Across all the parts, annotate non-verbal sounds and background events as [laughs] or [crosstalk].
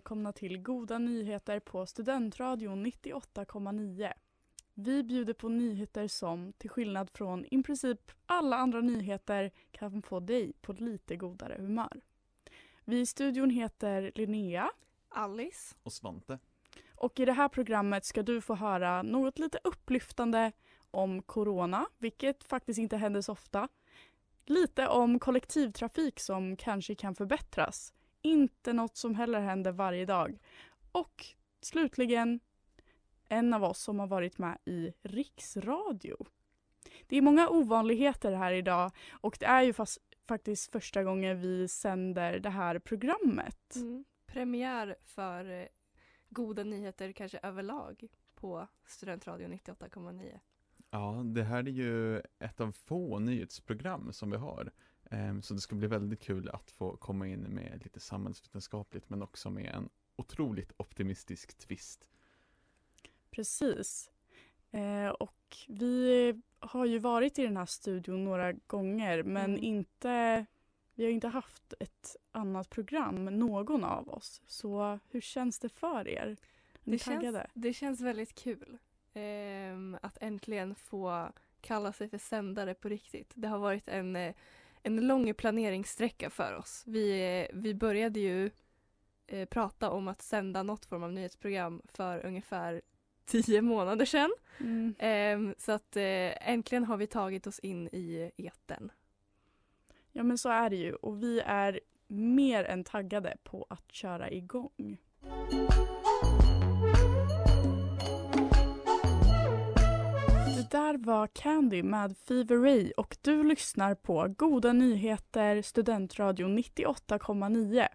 Välkomna till Goda nyheter på Studentradion 98,9. Vi bjuder på nyheter som, till skillnad från i princip alla andra nyheter, kan få dig på lite godare humör. Vi i studion heter Linnea Alice. Och Svante. och i det här programmet ska du få höra något lite upplyftande om corona, vilket faktiskt inte händer så ofta. Lite om kollektivtrafik som kanske kan förbättras. Inte något som heller händer varje dag. Och slutligen en av oss som har varit med i Riksradio. Det är många ovanligheter här idag och det är ju fast, faktiskt första gången vi sänder det här programmet. Mm. Premiär för eh, goda nyheter kanske överlag på Studentradion 98,9. Ja, det här är ju ett av få nyhetsprogram som vi har. Ehm, Så det ska bli väldigt kul att få komma in med lite samhällsvetenskapligt men också med en otroligt optimistisk twist. Precis. Eh, och vi har ju varit i den här studion några gånger men Mm. inte vi har inte haft ett annat program, någon av oss. Så hur känns det för er? Är ni Det känns, taggade? det känns väldigt kul ehm, att äntligen få kalla sig för sändare på riktigt. Det har varit en, eh, en lång planeringssträcka för oss. Vi, eh, vi började ju eh, prata om att sända något form av nyhetsprogram för ungefär [laughs] tio månader sedan. Mm. Ehm, så att eh, äntligen har vi tagit oss in i eten. Ja men så är det ju och vi är mer än taggade på att köra igång. Det där var Candy med Fever Ray och du lyssnar på Goda nyheter Studentradion 98,9.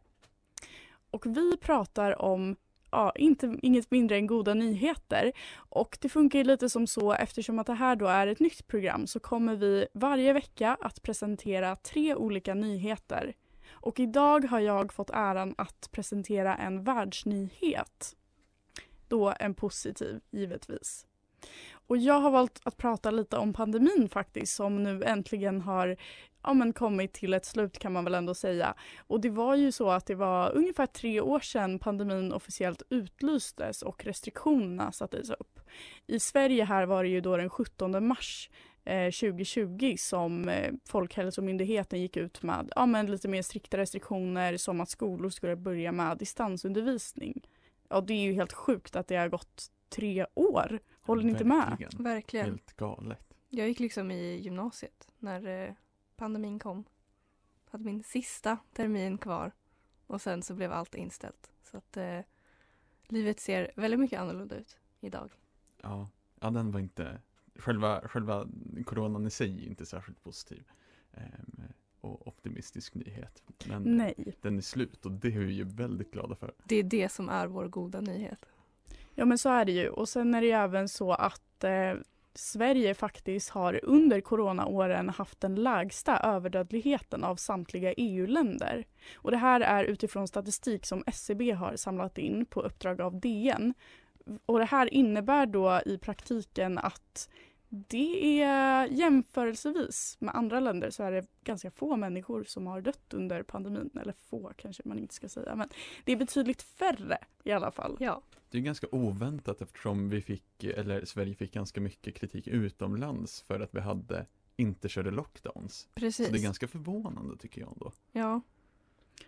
Och vi pratar om ja, inte, inget mindre än goda nyheter. Och det funkar ju lite som så eftersom att det här då är ett nytt program så kommer vi varje vecka att presentera tre olika nyheter. Och idag har jag fått äran att presentera en världsnyhet. Då en positiv, givetvis. Och jag har valt att prata lite om pandemin faktiskt som nu äntligen har ja, men kommit till ett slut kan man väl ändå säga. Och det var ju så att det var ungefär tre år sedan pandemin officiellt utlystes och restriktionerna sattes upp. I Sverige här var det ju då den 17 mars eh, 2020 som eh, Folkhälsomyndigheten gick ut med ja, men lite mer strikta restriktioner som att skolor skulle börja med distansundervisning. Ja, det är ju helt sjukt att det har gått tre år. Håller ni inte med? Verkligen. Helt galet. Jag gick liksom i gymnasiet när eh, pandemin kom. Hade min sista termin kvar och sen så blev allt inställt. Så att eh, livet ser väldigt mycket annorlunda ut idag. Ja, ja den var inte, själva, själva coronan i sig är inte särskilt positiv. Ehm, och optimistisk nyhet. Men Nej. den är slut och det är vi ju väldigt glada för. Det är det som är vår goda nyhet. Ja men så är det ju och sen är det ju även så att eh, Sverige faktiskt har under coronaåren haft den lägsta överdödligheten av samtliga EU-länder. Och det här är utifrån statistik som SCB har samlat in på uppdrag av DN. Och det här innebär då i praktiken att det är jämförelsevis med andra länder så är det ganska få människor som har dött under pandemin. Eller få kanske man inte ska säga men det är betydligt färre i alla fall. Ja, det är ganska oväntat eftersom vi fick, eller Sverige fick ganska mycket kritik utomlands för att vi hade inte körde lockdowns. precis. Så det är ganska förvånande tycker jag ändå. Ja,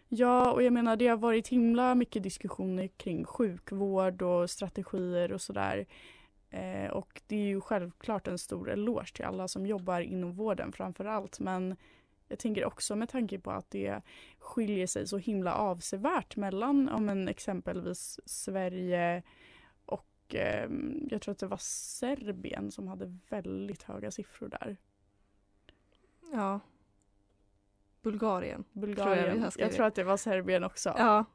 Ja, och jag menar det har varit himla mycket diskussioner kring sjukvård och strategier och sådär. Eh, och det är ju självklart en stor eloge till alla som jobbar inom vården framför allt. Men jag tänker också med tanke på att det skiljer sig så himla avsevärt mellan om en exempelvis Sverige och eh, jag tror att det var Serbien som hade väldigt höga siffror där. Ja. Bulgarien. Bulgarien. har jag, skrivit. tror att det var Serbien också. Ja.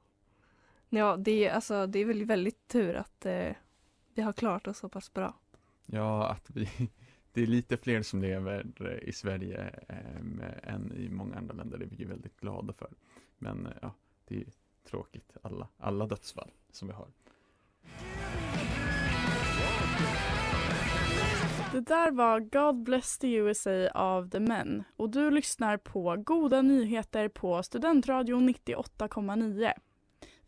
Ja, det är, alltså, det är väl väldigt tur att eh, vi har klarat oss så pass bra. Ja, att vi, det är lite fler som lever eh, i Sverige eh, än i många andra länder, det är vi väldigt glada för. Men eh, ja, det är tråkigt, alla, alla dödsfall som vi har. Det där var God Bless the USA av The Men och du lyssnar på Goda nyheter på Studentradion 98,9.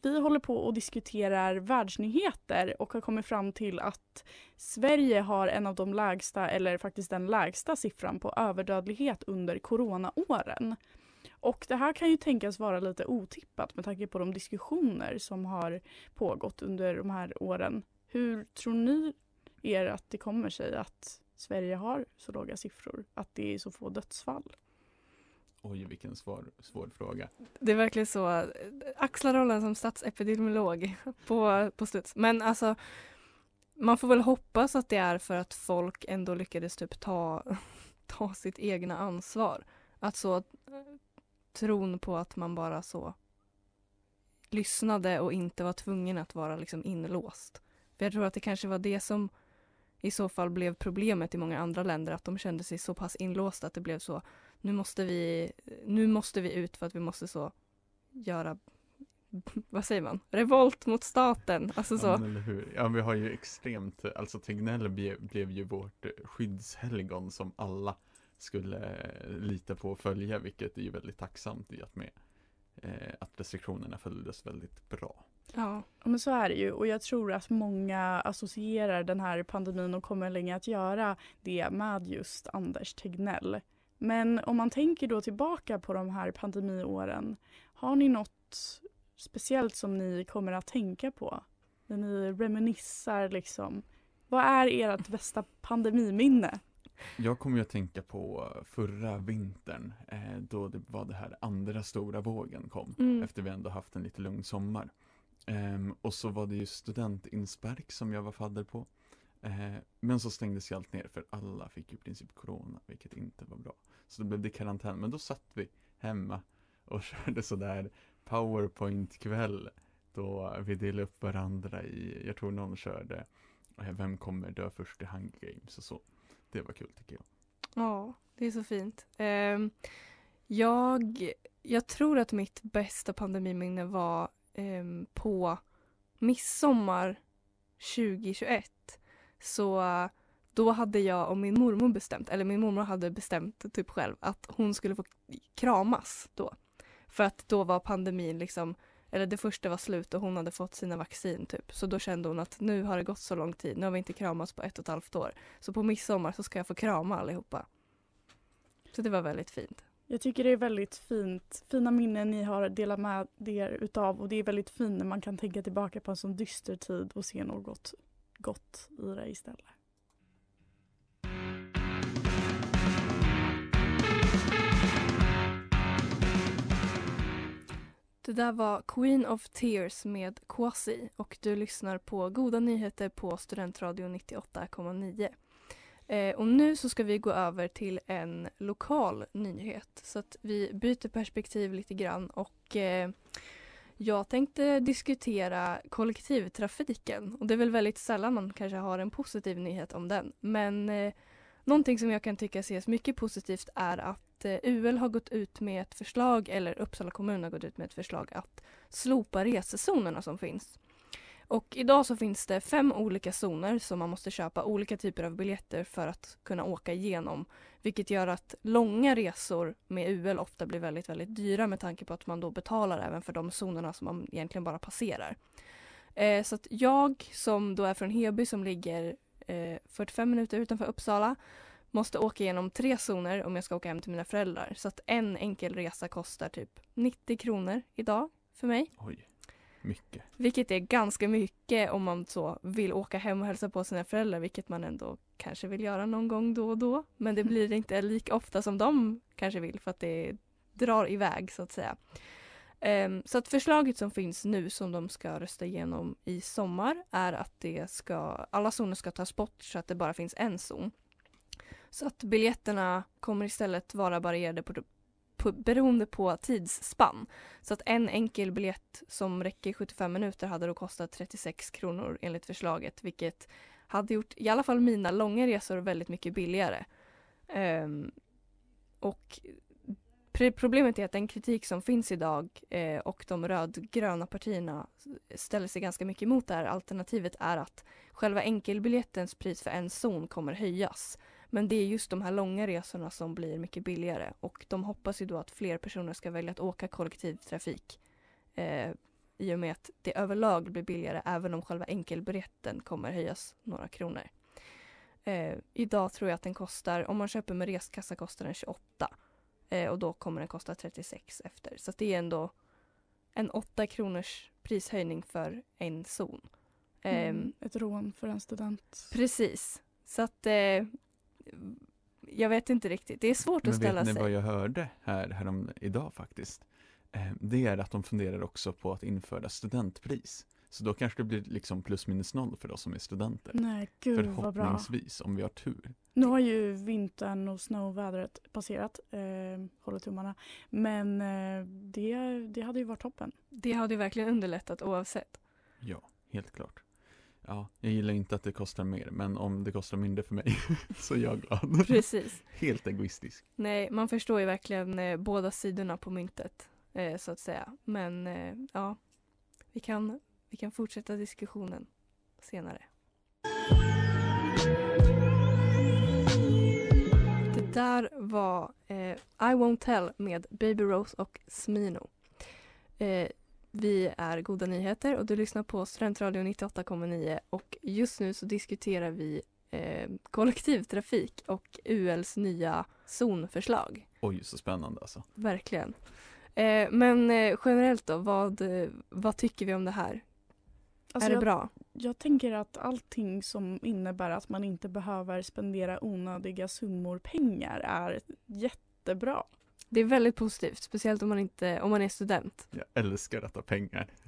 Vi håller på och diskuterar världsnyheter och har kommit fram till att Sverige har en av de lägsta, eller faktiskt den lägsta siffran på överdödlighet under coronaåren. Och det här kan ju tänkas vara lite otippat med tanke på de diskussioner som har pågått under de här åren. Hur tror ni er att det kommer sig att Sverige har så låga siffror? Att det är så få dödsfall? Oj, vilken svår, svår fråga. Det är verkligen så. Axla rollen som statsepidemiolog på, på studs. Men alltså, man får väl hoppas att det är för att folk ändå lyckades typ ta, [laughs] ta sitt egna ansvar. Att så, tron på att man bara så lyssnade och inte var tvungen att vara liksom inlåst. För jag tror att det kanske var det som i så fall blev problemet i många andra länder, att de kände sig så pass inlåsta att det blev så, nu måste vi, nu måste vi ut för att vi måste så göra, [laughs] vad säger man, revolt mot staten. Alltså så. Ja, men eller hur? Ja, vi har ju extremt, alltså Tegnell blev, blev ju vårt skyddshelgon som alla skulle eh, lita på och följa, vilket är ju väldigt tacksamt i att med eh, att restriktionerna följdes väldigt bra. Ja. Ja, men så är det ju och jag tror att många associerar den här pandemin och kommer länge att göra det med just Anders Tegnell. Men om man tänker då tillbaka på de här pandemiåren, har ni något speciellt som ni kommer att tänka på? När ni reminissar liksom. Vad är ert bästa pandemiminne? Jag kommer ju att tänka på förra vintern, eh, då det var det här andra stora vågen kom, Mm. efter vi ändå haft en lite lugn sommar. Ehm, och så var det ju studentinspark som jag var fadder på. Eh, men så stängdes ju allt ner för alla fick ju i princip corona, vilket inte var bra. Så då blev det karantän, men då satt vi hemma och [laughs] körde sådär powerpoint-kväll. Då vi delade upp varandra i, jag tror någon körde eh, Vem kommer dö först i Hunger Games och så. Det var kul tycker jag. Ja, det är så fint. Ehm, jag, jag tror att mitt bästa pandemiminne var ehm, på midsommar 2021. Så då hade jag och min mormor bestämt, eller min mormor hade bestämt typ själv att hon skulle få kramas då. För att då var pandemin liksom, eller det första var slut och hon hade fått sina vaccin typ. Så då kände hon att nu har det gått så lång tid, nu har vi inte kramats på ett och ett halvt år. Så på midsommar så ska jag få krama allihopa. Så det var väldigt fint. Jag tycker det är väldigt fint, fina minnen ni har delat med er utav och det är väldigt fint när man kan tänka tillbaka på en sån dyster tid och se något gott i det istället. Det där var Queen of Tears med Kwasi och du lyssnar på Goda nyheter på Studentradion 98,9. Eh, och nu så ska vi gå över till en lokal nyhet så att vi byter perspektiv lite grann och eh, jag tänkte diskutera kollektivtrafiken och det är väl väldigt sällan man kanske har en positiv nyhet om den men eh, någonting som jag kan tycka ses mycket positivt är att eh, UL har gått ut med ett förslag, eller Uppsala kommun har gått ut med ett förslag att slopa resezonerna som finns. Och idag så finns det fem olika zoner som man måste köpa olika typer av biljetter för att kunna åka igenom. Vilket gör att långa resor med UL ofta blir väldigt, väldigt dyra med tanke på att man då betalar även för de zonerna som man egentligen bara passerar. Eh, så att jag som då är från Heby som ligger eh, 45 minuter utanför Uppsala måste åka igenom tre zoner om jag ska åka hem till mina föräldrar. Så att en enkel resa kostar typ 90 kronor idag för mig. Oj, mycket. Vilket är ganska mycket om man så vill åka hem och hälsa på sina föräldrar, vilket man ändå kanske vill göra någon gång då och då. Men det blir inte lika ofta som de kanske vill för att det drar iväg så att säga. Ehm, så att förslaget som finns nu som de ska rösta igenom i sommar är att det ska, alla zoner ska tas bort så att det bara finns en zon. Så att biljetterna kommer istället vara varierade på, på, beroende på tidsspann. Så att en enkel biljett som räcker 75 minuter hade då kostat 36 kronor enligt förslaget vilket hade gjort i alla fall mina långa resor väldigt mycket billigare. Um, och problemet är att den kritik som finns idag eh, och de rödgröna partierna ställer sig ganska mycket emot det här alternativet är att själva enkelbiljettens pris för en zon kommer höjas. Men det är just de här långa resorna som blir mycket billigare och de hoppas ju då att fler personer ska välja att åka kollektivtrafik eh, i och med att det överlag blir billigare även om själva enkelbiljetten kommer höjas några kronor. Eh, idag tror jag att den kostar, om man köper med reskassa kostar den 28 eh, och då kommer den kosta 36 efter. Så det är ändå en 8 kronors prishöjning för en zon. Ehm, Mm, ett rån för en student. Precis. Så att eh, jag vet inte riktigt. Det är svårt Men att ställa vet ni sig. vad jag hörde här, härom idag faktiskt? Eh, det är att de funderar också på att införa studentpris. Så då kanske det blir liksom plus minus noll för oss som är studenter. Nej, gud vad bra. Förhoppningsvis, om vi har tur. Nu har ju vintern och snövädret passerat, eh, håller tummarna. Men eh, det, det hade ju varit toppen. Det hade ju verkligen underlättat oavsett. Ja, helt klart. Ja, jag gillar inte att det kostar mer, men om det kostar mindre för mig [laughs] så är jag glad. Precis. [laughs] Helt egoistisk. Nej, man förstår ju verkligen eh, båda sidorna på myntet eh, så att säga. Men eh, ja, vi kan, vi kan fortsätta diskussionen senare. Det där var eh, I won't tell med Baby Rose och Smino. Vi är Goda Nyheter och du lyssnar på Studentradion 98,9 och just nu så diskuterar vi eh, kollektivtrafik och ULs nya zonförslag. Oj, så spännande alltså. Verkligen. Eh, men eh, generellt då, vad, eh, vad tycker vi om det här? Alltså är det jag, bra? jag tänker att allting som innebär att man inte behöver spendera onödiga summor pengar är jättebra. Det är väldigt positivt, speciellt om man, inte, om man är student. Jag älskar detta pengar. [laughs]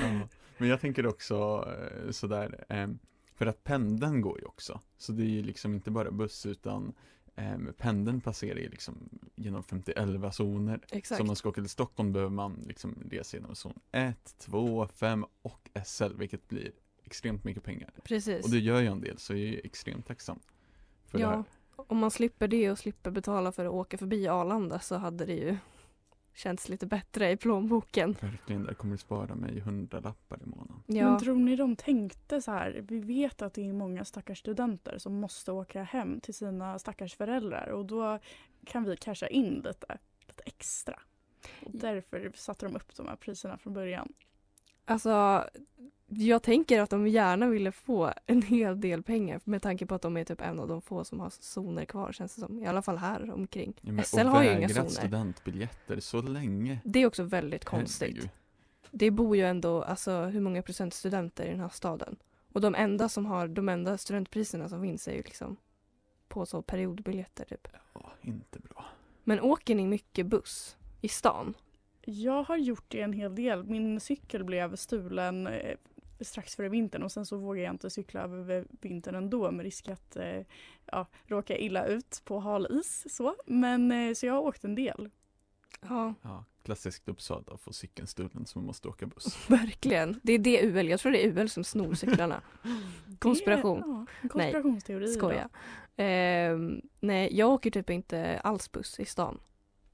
ja, men jag tänker också eh, sådär, eh, för att pendeln går ju också. Så det är ju liksom inte bara buss utan eh, pendeln passerar ju liksom genom 51 zoner. Exakt. Så om man ska åka till Stockholm behöver man liksom resa genom zon 1, 2, 5 och SL vilket blir extremt mycket pengar. Precis. Och det gör jag en del så jag är extremt tacksam för det ja, här. Om man slipper det och slipper betala för att åka förbi Arlanda så hade det ju känts lite bättre i plånboken. Verkligen, det kommer spara mig 100 lappar i månaden. Ja, Men tror ni de tänkte så här? Vi vet att det är många stackars studenter som måste åka hem till sina stackars föräldrar och då kan vi casha in lite, lite extra. Och därför satte de upp de här priserna från början. alltså jag tänker att de gärna ville få en hel del pengar med tanke på att de är typ en av de få som har zoner kvar känns det som. I alla fall här omkring. Ja, men, SL har ju inga zoner. studentbiljetter så länge. Det är också väldigt konstigt. Herregud. Det bor ju ändå, alltså hur många procent studenter i den här staden? Och de enda som har, de enda studentpriserna som finns är ju liksom på så periodbiljetter typ. Ja, inte bra. Men åker ni mycket buss i stan? Jag har gjort det en hel del. Min cykel blev stulen eh, strax före vintern och sen så vågar jag inte cykla över vintern ändå med risk att eh, ja, råka illa ut på hal is. Så. Men eh, så jag har åkt en del. Ja, Ja, klassiskt Uppsala att få cykeln stulen så man måste åka buss. [laughs] verkligen. Det är det UL, jag tror det är UL som snor cyklarna. [laughs] Konspiration. Det, ja, konspirationsteori. Skoja. Ehm, nej, jag åker typ inte alls buss i stan.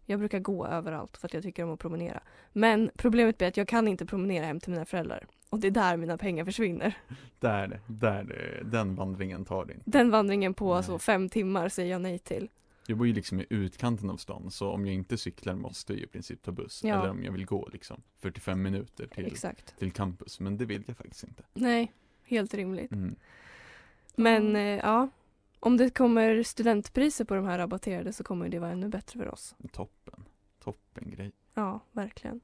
Jag brukar gå överallt för att jag tycker om att promenera. Men problemet blir att jag kan inte promenera hem till mina föräldrar. Och det är där mina pengar försvinner. Där, där, den vandringen tar din. Den vandringen på Nej. så fem timmar säger jag nej till. Jag bor ju liksom i utkanten av stan så om jag inte cyklar måste jag i princip ta buss. Ja. Eller om jag vill gå liksom 45 minuter till, Exakt. till campus. Men det vill jag faktiskt inte. Nej, helt rimligt. Mm. Men eh, ja, om det kommer studentpriser på de här rabatterade så kommer det vara ännu bättre för oss. Toppen. Toppen grej. Ja, verkligen.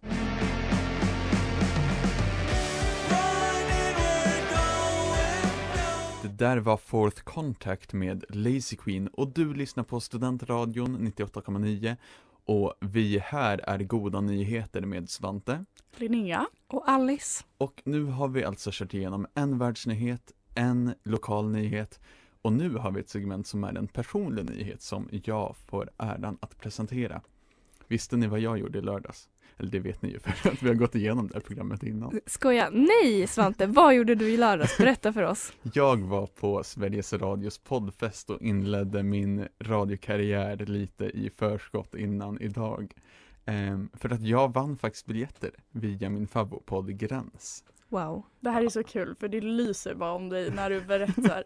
Där var Fourth Contact med Lazy Queen och du lyssnar på Studentradion 98,9 Och vi här är Goda Nyheter med Svante. Linnea. Och Alice. Och nu har vi alltså kört igenom en världsnyhet, en lokal nyhet och nu har vi ett segment som är en personlig nyhet som jag får äran att presentera. Visste ni vad jag gjorde i lördags? Eller det vet ni ju [laughs] för att vi har gått igenom det här programmet innan. Skoja. Nej Svante, vad gjorde du i lördags? Berätta för oss. [laughs] Jag var på Sveriges Radios poddfest och inledde min radiokarriär lite i förskott innan idag. Ehm, för att jag vann faktiskt biljetter via min favoritpodd Gräns. Wow. Det här är så kul för det lyser bara om dig när du berättar.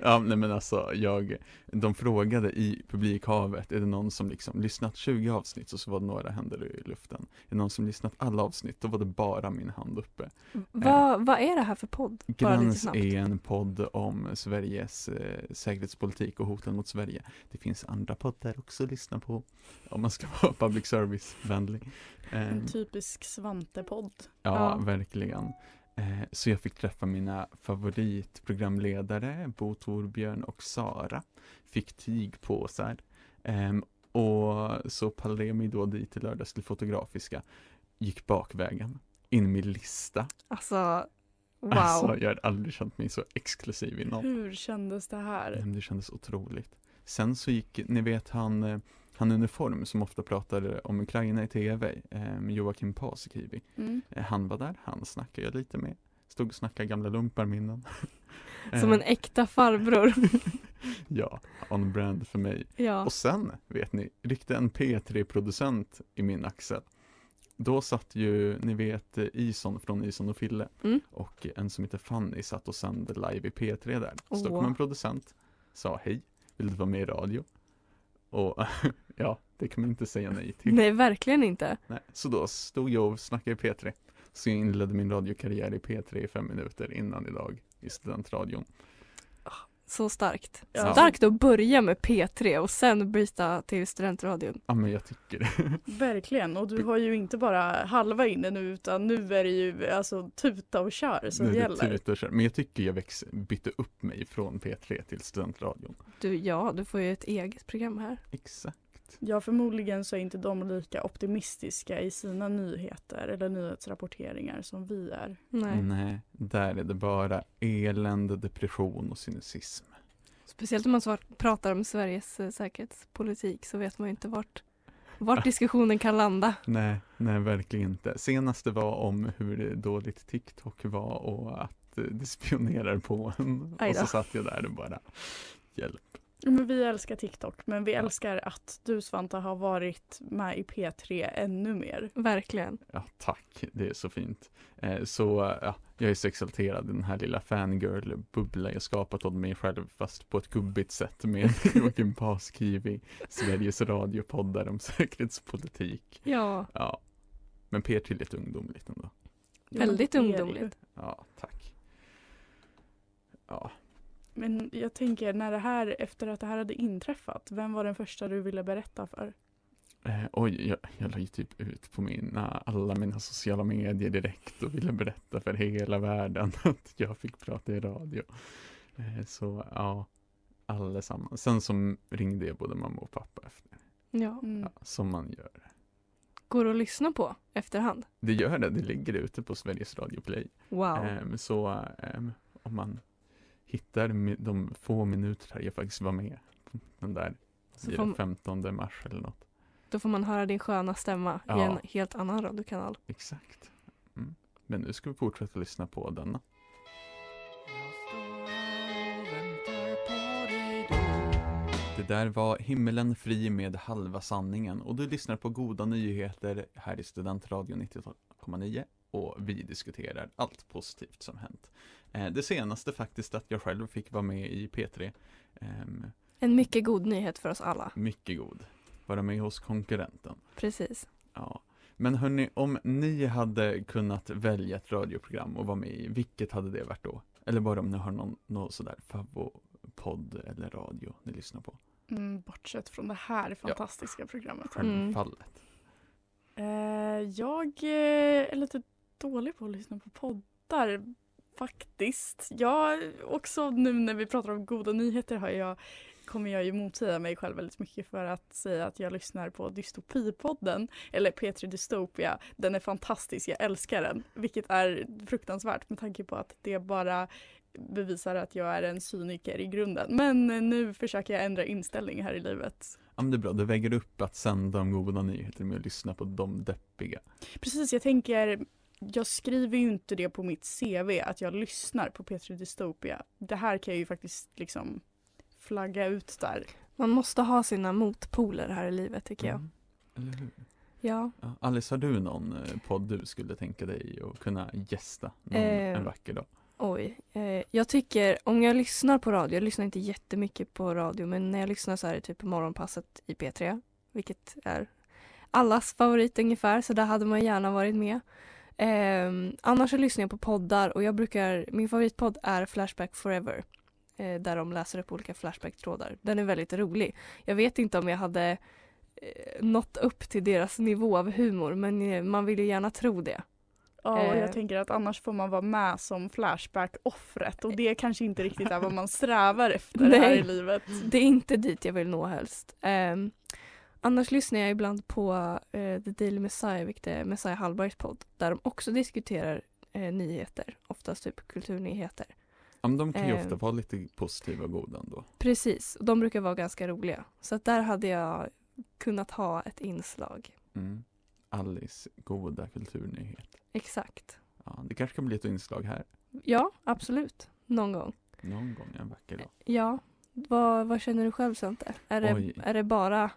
Ja, nej men alltså jag, de frågade i publikhavet, är det någon som liksom lyssnat 20 avsnitt och så var det några händer i luften. Är det någon som lyssnat alla avsnitt, då var det bara min hand uppe. Vad, vad är det här för podd? Snabbt. är en podd om Sveriges eh, säkerhetspolitik och hoten mot Sverige. Det finns andra poddar också att lyssna på om man ska [laughs] vara public service-vänlig. Ehm, En typisk Svante-podd. Ja, Ja. verkligen. Eh, så jag fick träffa mina favoritprogramledare, Bo Torbjörn och Sara. Fick tygpåsar. Ehm, och så pallade jag mig då dit i lördags till Fotografiska. Gick bakvägen, in med lista. Alltså, wow. Alltså, jag har aldrig känt mig så exklusiv innan. Hur kändes det här? Men Det kändes otroligt. Sen så gick, ni vet han, eh, han uniform som ofta pratar om Ukraina i tv, eh, Joakim Paasikivi. Mm. Eh, Han var där, han snackade jag lite med. Stod och snackade gamla lumparminnen. [laughs] Som en äkta farbror. [laughs] Ja, on brand för mig. ja. Och sen, vet ni, ryckte en P3-producent i min axel. Då satt ju, ni vet, eh, Ison från Ison och Fille Mm. och en som heter Fanny satt och sände live i P3 där. Så då Åh. kom en producent, sa hej, vill du vara med i radio? Och [laughs] ja, det kan man inte säga nej till. Nej, verkligen inte. Nej, så då stod jag och snackade i P3. Så jag inledde min radiokarriär i P3 i fem minuter innan idag i studentradion. Så starkt. Ja. Starkt att börja med P3 och sen byta till studentradion. Ja men jag tycker det. [laughs] Verkligen, och du har ju inte bara halva inne nu utan nu är det ju alltså tuta och kör som Nu är det gäller. och kör. Men jag tycker jag väx, bytte upp mig från P3 till studentradion. Du, ja, du får ju ett eget program här. Exakt. Ja, förmodligen så är inte de lika optimistiska i sina nyheter eller nyhetsrapporteringar som vi är. Nej. Nej, där är det bara elände, depression och cynism. Speciellt om man så pratar om Sveriges eh, säkerhetspolitik så vet man ju inte vart, vart diskussionen kan landa. Nej, nej verkligen inte. Senaste var om hur dåligt TikTok var och att eh, det spionerar på en. Aj Och så satt jag där och bara, hjälp. Men vi älskar TikTok, men vi älskar att du Svante har varit med i P3 ännu mer. Verkligen. Ja, tack. Det är så fint. Eh, så ja, jag är så exalterad i den här lilla fangirl-bubbla jag skapat åt mig själv fast på ett gubbigt sätt med [laughs] Joakim Paasikivi, Sveriges radiopoddar om [laughs] säkerhetspolitik. Ja, Ja, men P3 är lite ungdomligt ändå. väldigt ungdomligt. Ja, tack. Ja, Men jag tänker när det här, efter att det här hade inträffat, vem var den första du ville berätta för? eh, oj, jag, jag la ju typ ut på mina, alla mina sociala medier direkt och ville berätta för hela världen [laughs] att jag fick prata i radio. Eh, så ja, allesammans. Sen så ringde jag både mamma och pappa efter. Ja. Mm. Ja, som man gör. Går att lyssna på efterhand. Det gör det, det ligger ute på Sveriges Radio Play. Wow. Ehm, så ehm, om man hittar de få minuter jag faktiskt var med den där Så blir får- det 15 mars eller något. Då får man höra din sköna stämma i Ja. en helt annan radiokanal. Exakt. Mm. Men nu ska vi fortsätta lyssna på denna. Det där var Himmelen fri med halva sanningen och du lyssnar på goda nyheter här i Studentradion 98,9 och vi diskuterar allt positivt som hänt. Eh, det senaste faktiskt att jag själv fick vara med i P3. Ehm, En mycket god nyhet för oss alla. mycket god. Vara med hos konkurrenten. Precis. Ja. Men hörni, om ni hade kunnat välja ett radioprogram och vara med i, vilket hade det varit då? Eller bara om ni har någon, någon sådär favopodd eller radio ni lyssnar på? Mm, bortsett från det här fantastiska programmet. Mm. Självfallet. Eh, jag eh, är lite dålig på att lyssna på poddar faktiskt. Jag också nu när vi pratar om goda nyheter har jag kommer jag ju motsäga mig själv väldigt mycket för att säga att jag lyssnar på Dystopipodden eller P3 Dystopia. Den är fantastisk, jag älskar den. Vilket är fruktansvärt med tanke på att det bara bevisar att jag är en cyniker i grunden. Men nu försöker jag ändra inställning här i livet. Ja men det är bra, du väger upp att sända de goda nyheter med att lyssna på de deppiga. Precis, jag tänker jag skriver ju inte det på mitt CV att jag lyssnar på P3 Dystopia. Det här kan jag ju faktiskt liksom flagga ut där. Man måste ha sina motpoler här i livet tycker jag. Mm, Eller hur? Ja. Ja, Alice, har du någon eh, podd du skulle tänka dig att kunna gästa någon, Eh, en vacker dag? Oj. Eh, jag tycker, om jag lyssnar på radio, jag lyssnar inte jättemycket på radio, men när jag lyssnar så här typ på morgonpasset i P3, vilket är allas favorit ungefär, så där hade man gärna varit med. Eh, annars så lyssnar jag på poddar och jag brukar, min favoritpodd är Flashback Forever. Eh, där de läser upp olika Flashback-trådar. Den är väldigt rolig. Jag vet inte om jag hade eh, nått upp till deras nivå av humor, men eh, man vill ju gärna tro det. Ja, och Eh. jag tänker att annars får man vara med som Flashback-offret och det kanske inte riktigt är vad man strävar efter [laughs] här Nej. i livet. Det är inte dit jag vill nå helst. Ehm, annars lyssnar jag ibland på eh, The Daily Messiah, vilket är Messiah Hallbergs podd, där de också diskuterar eh, nyheter, oftast typ kulturnyheter. Ja, men de kan ju eh, ofta vara lite positiva och goda ändå. Precis, och de brukar vara ganska roliga. Så att där hade jag kunnat ha ett inslag. Mm. Alice goda kulturnyhet. Exakt. Ja, det kanske kan bli ett inslag här Ja, absolut. Någon gång. någon gång en vacker dag. Ja. Vad, vad känner du själv Svante? Är det, är det bara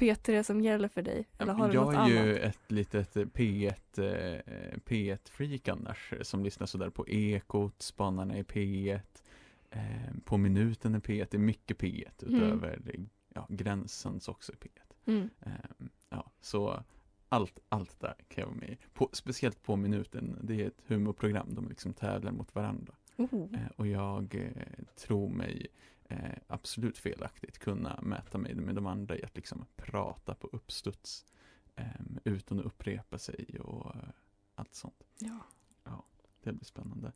P3 som gäller för dig? Eller har du jag något är annat? ju ett litet P1, eh, P1-freak annars eh, som lyssnar sådär på Ekot, Spanarna i P1, eh, på minuten i P1, det är mycket P1 Mm. utöver ja, Gränsens också i P1. Mm. Eh, ja, så allt, allt där kan jag vara med. På, speciellt på minuten, det är ett humorprogram, de liksom tävlar mot varandra. Oh. Eh, och jag eh, tror mig eh, absolut felaktigt kunna mäta mig med de andra i att liksom prata på uppstuds eh, utan att upprepa sig och eh, allt sånt. Ja. Det blir spännande.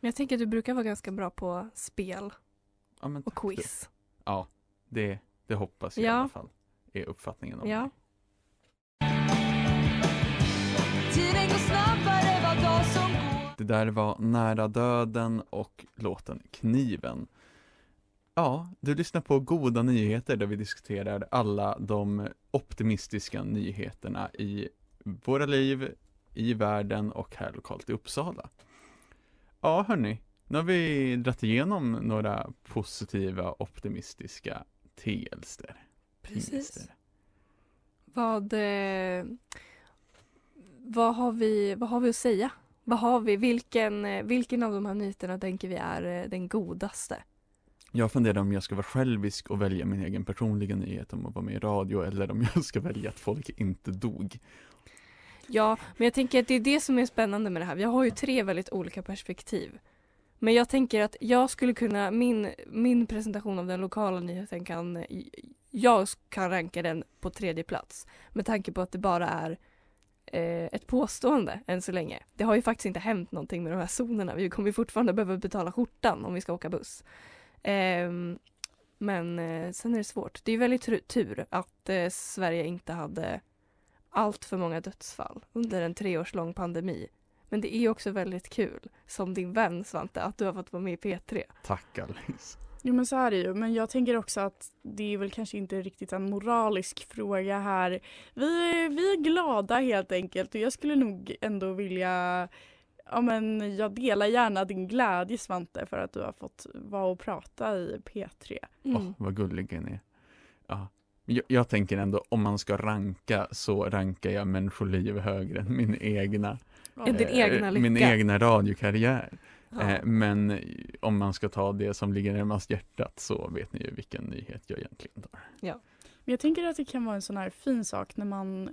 Men jag tänker att du brukar vara ganska bra på spel Ja, men och tack du. quiz. Ja, det, det hoppas jag i Ja. alla fall är uppfattningen om Ja. mig. Det där var Nära döden och låten Kniven. Ja, du lyssnar på Goda nyheter där vi diskuterar alla de optimistiska nyheterna i våra liv, i världen och här lokalt i Uppsala. Ja, hörni, nu har vi dratt igenom några positiva, optimistiska teelster. Precis. Vad, eh, vad, har vi, vad har vi att säga? Vad har vi? Vilken, eh, vilken av de här nyheterna tänker vi är eh, den godaste? Jag funderar om jag ska vara självisk och välja min egen personliga nyhet om att vara med i radio eller om jag ska välja att folk inte dog. Ja, men jag tänker att det är det som är spännande med det här. Vi har ju tre väldigt olika perspektiv. Men jag tänker att jag skulle kunna, min, min presentation av den lokala nyheten kan, jag kan ranka den på tredje plats. Med tanke på att det bara är eh, ett påstående än så länge. Det har ju faktiskt inte hänt någonting med de här zonerna. Vi kommer ju fortfarande behöva betala skjortan om vi ska åka buss. Ehm, men eh, sen är det svårt. Det är väldigt tur- att eh, Sverige inte hade allt för många dödsfall under en treårslång pandemi. Men det är också väldigt kul, som din vän Svante, att du har fått vara med i P3. Tack Alice. Jo men så är det ju, men jag tänker också att det är väl kanske inte riktigt en moralisk fråga här. Vi vi är glada helt enkelt och jag skulle nog ändå vilja Ja men jag delar gärna din glädje Svante för att du har fått vara och prata i P3. Mm. Åh, vad gullig ni är. Ja. Jag, jag tänker ändå, om man ska ranka så rankar jag människoliv högre än min egna, Än din egna lycka. min egna radiokarriär. Ja. Eh, men om man ska ta det som ligger närmast hjärtat så vet ni ju vilken nyhet jag egentligen tar. Men jag tänker att det kan vara en sån här fin sak när man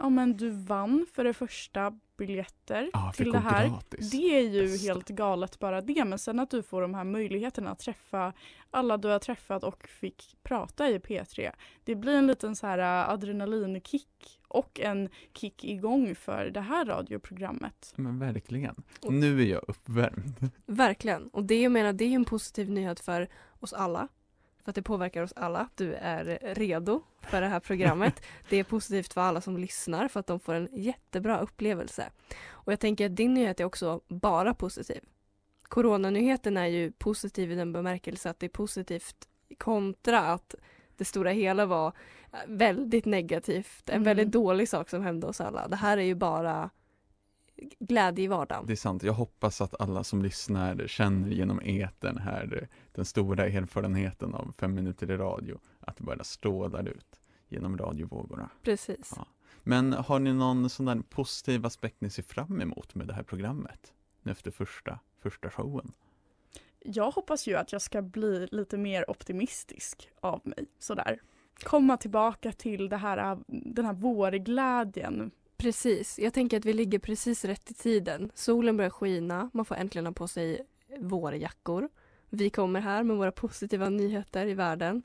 Ja men du vann för det första biljetter Ja, till det här. gratis. Det är ju Bästa. helt galet bara det men sen att du får de här möjligheterna att träffa alla du har träffat och fick prata i P3. Det blir en liten så här äh, adrenalinkick och en kick igång för det här radioprogrammet. Men verkligen. Och- Nu är jag uppvärmd. [laughs] Verkligen. Och det jag menar, det är ju en positiv nyhet för oss alla. För att det påverkar oss alla. Du är redo för det här programmet. [laughs] det är positivt för alla som lyssnar för att de får en jättebra upplevelse. Och jag tänker att din nyhet är också bara positiv. Coronanyheten är ju positiv i den bemärkelse att det är positivt kontra att det stora hela var väldigt negativt. En Mm. väldigt dålig sak som hände oss alla. Det här är ju bara glädje i vardagen. Det är sant, jag hoppas att alla som lyssnar känner genom etern här den stora erfarenheten av fem minuter i radio, att det bara strålar ut genom radiovågorna. Precis. Ja. Men har ni någon sån där positiv aspekt ni ser fram emot med det här programmet? Nu Efter första, första showen? Jag hoppas ju att jag ska bli lite mer optimistisk av mig. Sådär. Komma tillbaka till det här, den här vårglädjen. Precis. Jag tänker att vi ligger precis rätt i tiden. Solen börjar skina, man får äntligen ha på sig vårjackor. Vi kommer här med våra positiva nyheter i världen.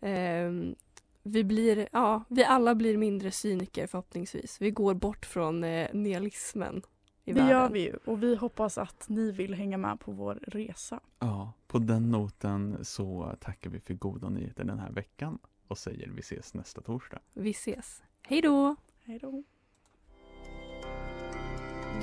Ehm, vi blir, ja, vi alla blir mindre cyniker förhoppningsvis. Vi går bort från eh, nihilismen i det världen. gör vi ju och vi hoppas att ni vill hänga med på vår resa. Ja, på den noten så tackar vi för goda nyheter den här veckan och säger vi ses nästa torsdag. Vi ses. Hej då! Hej då.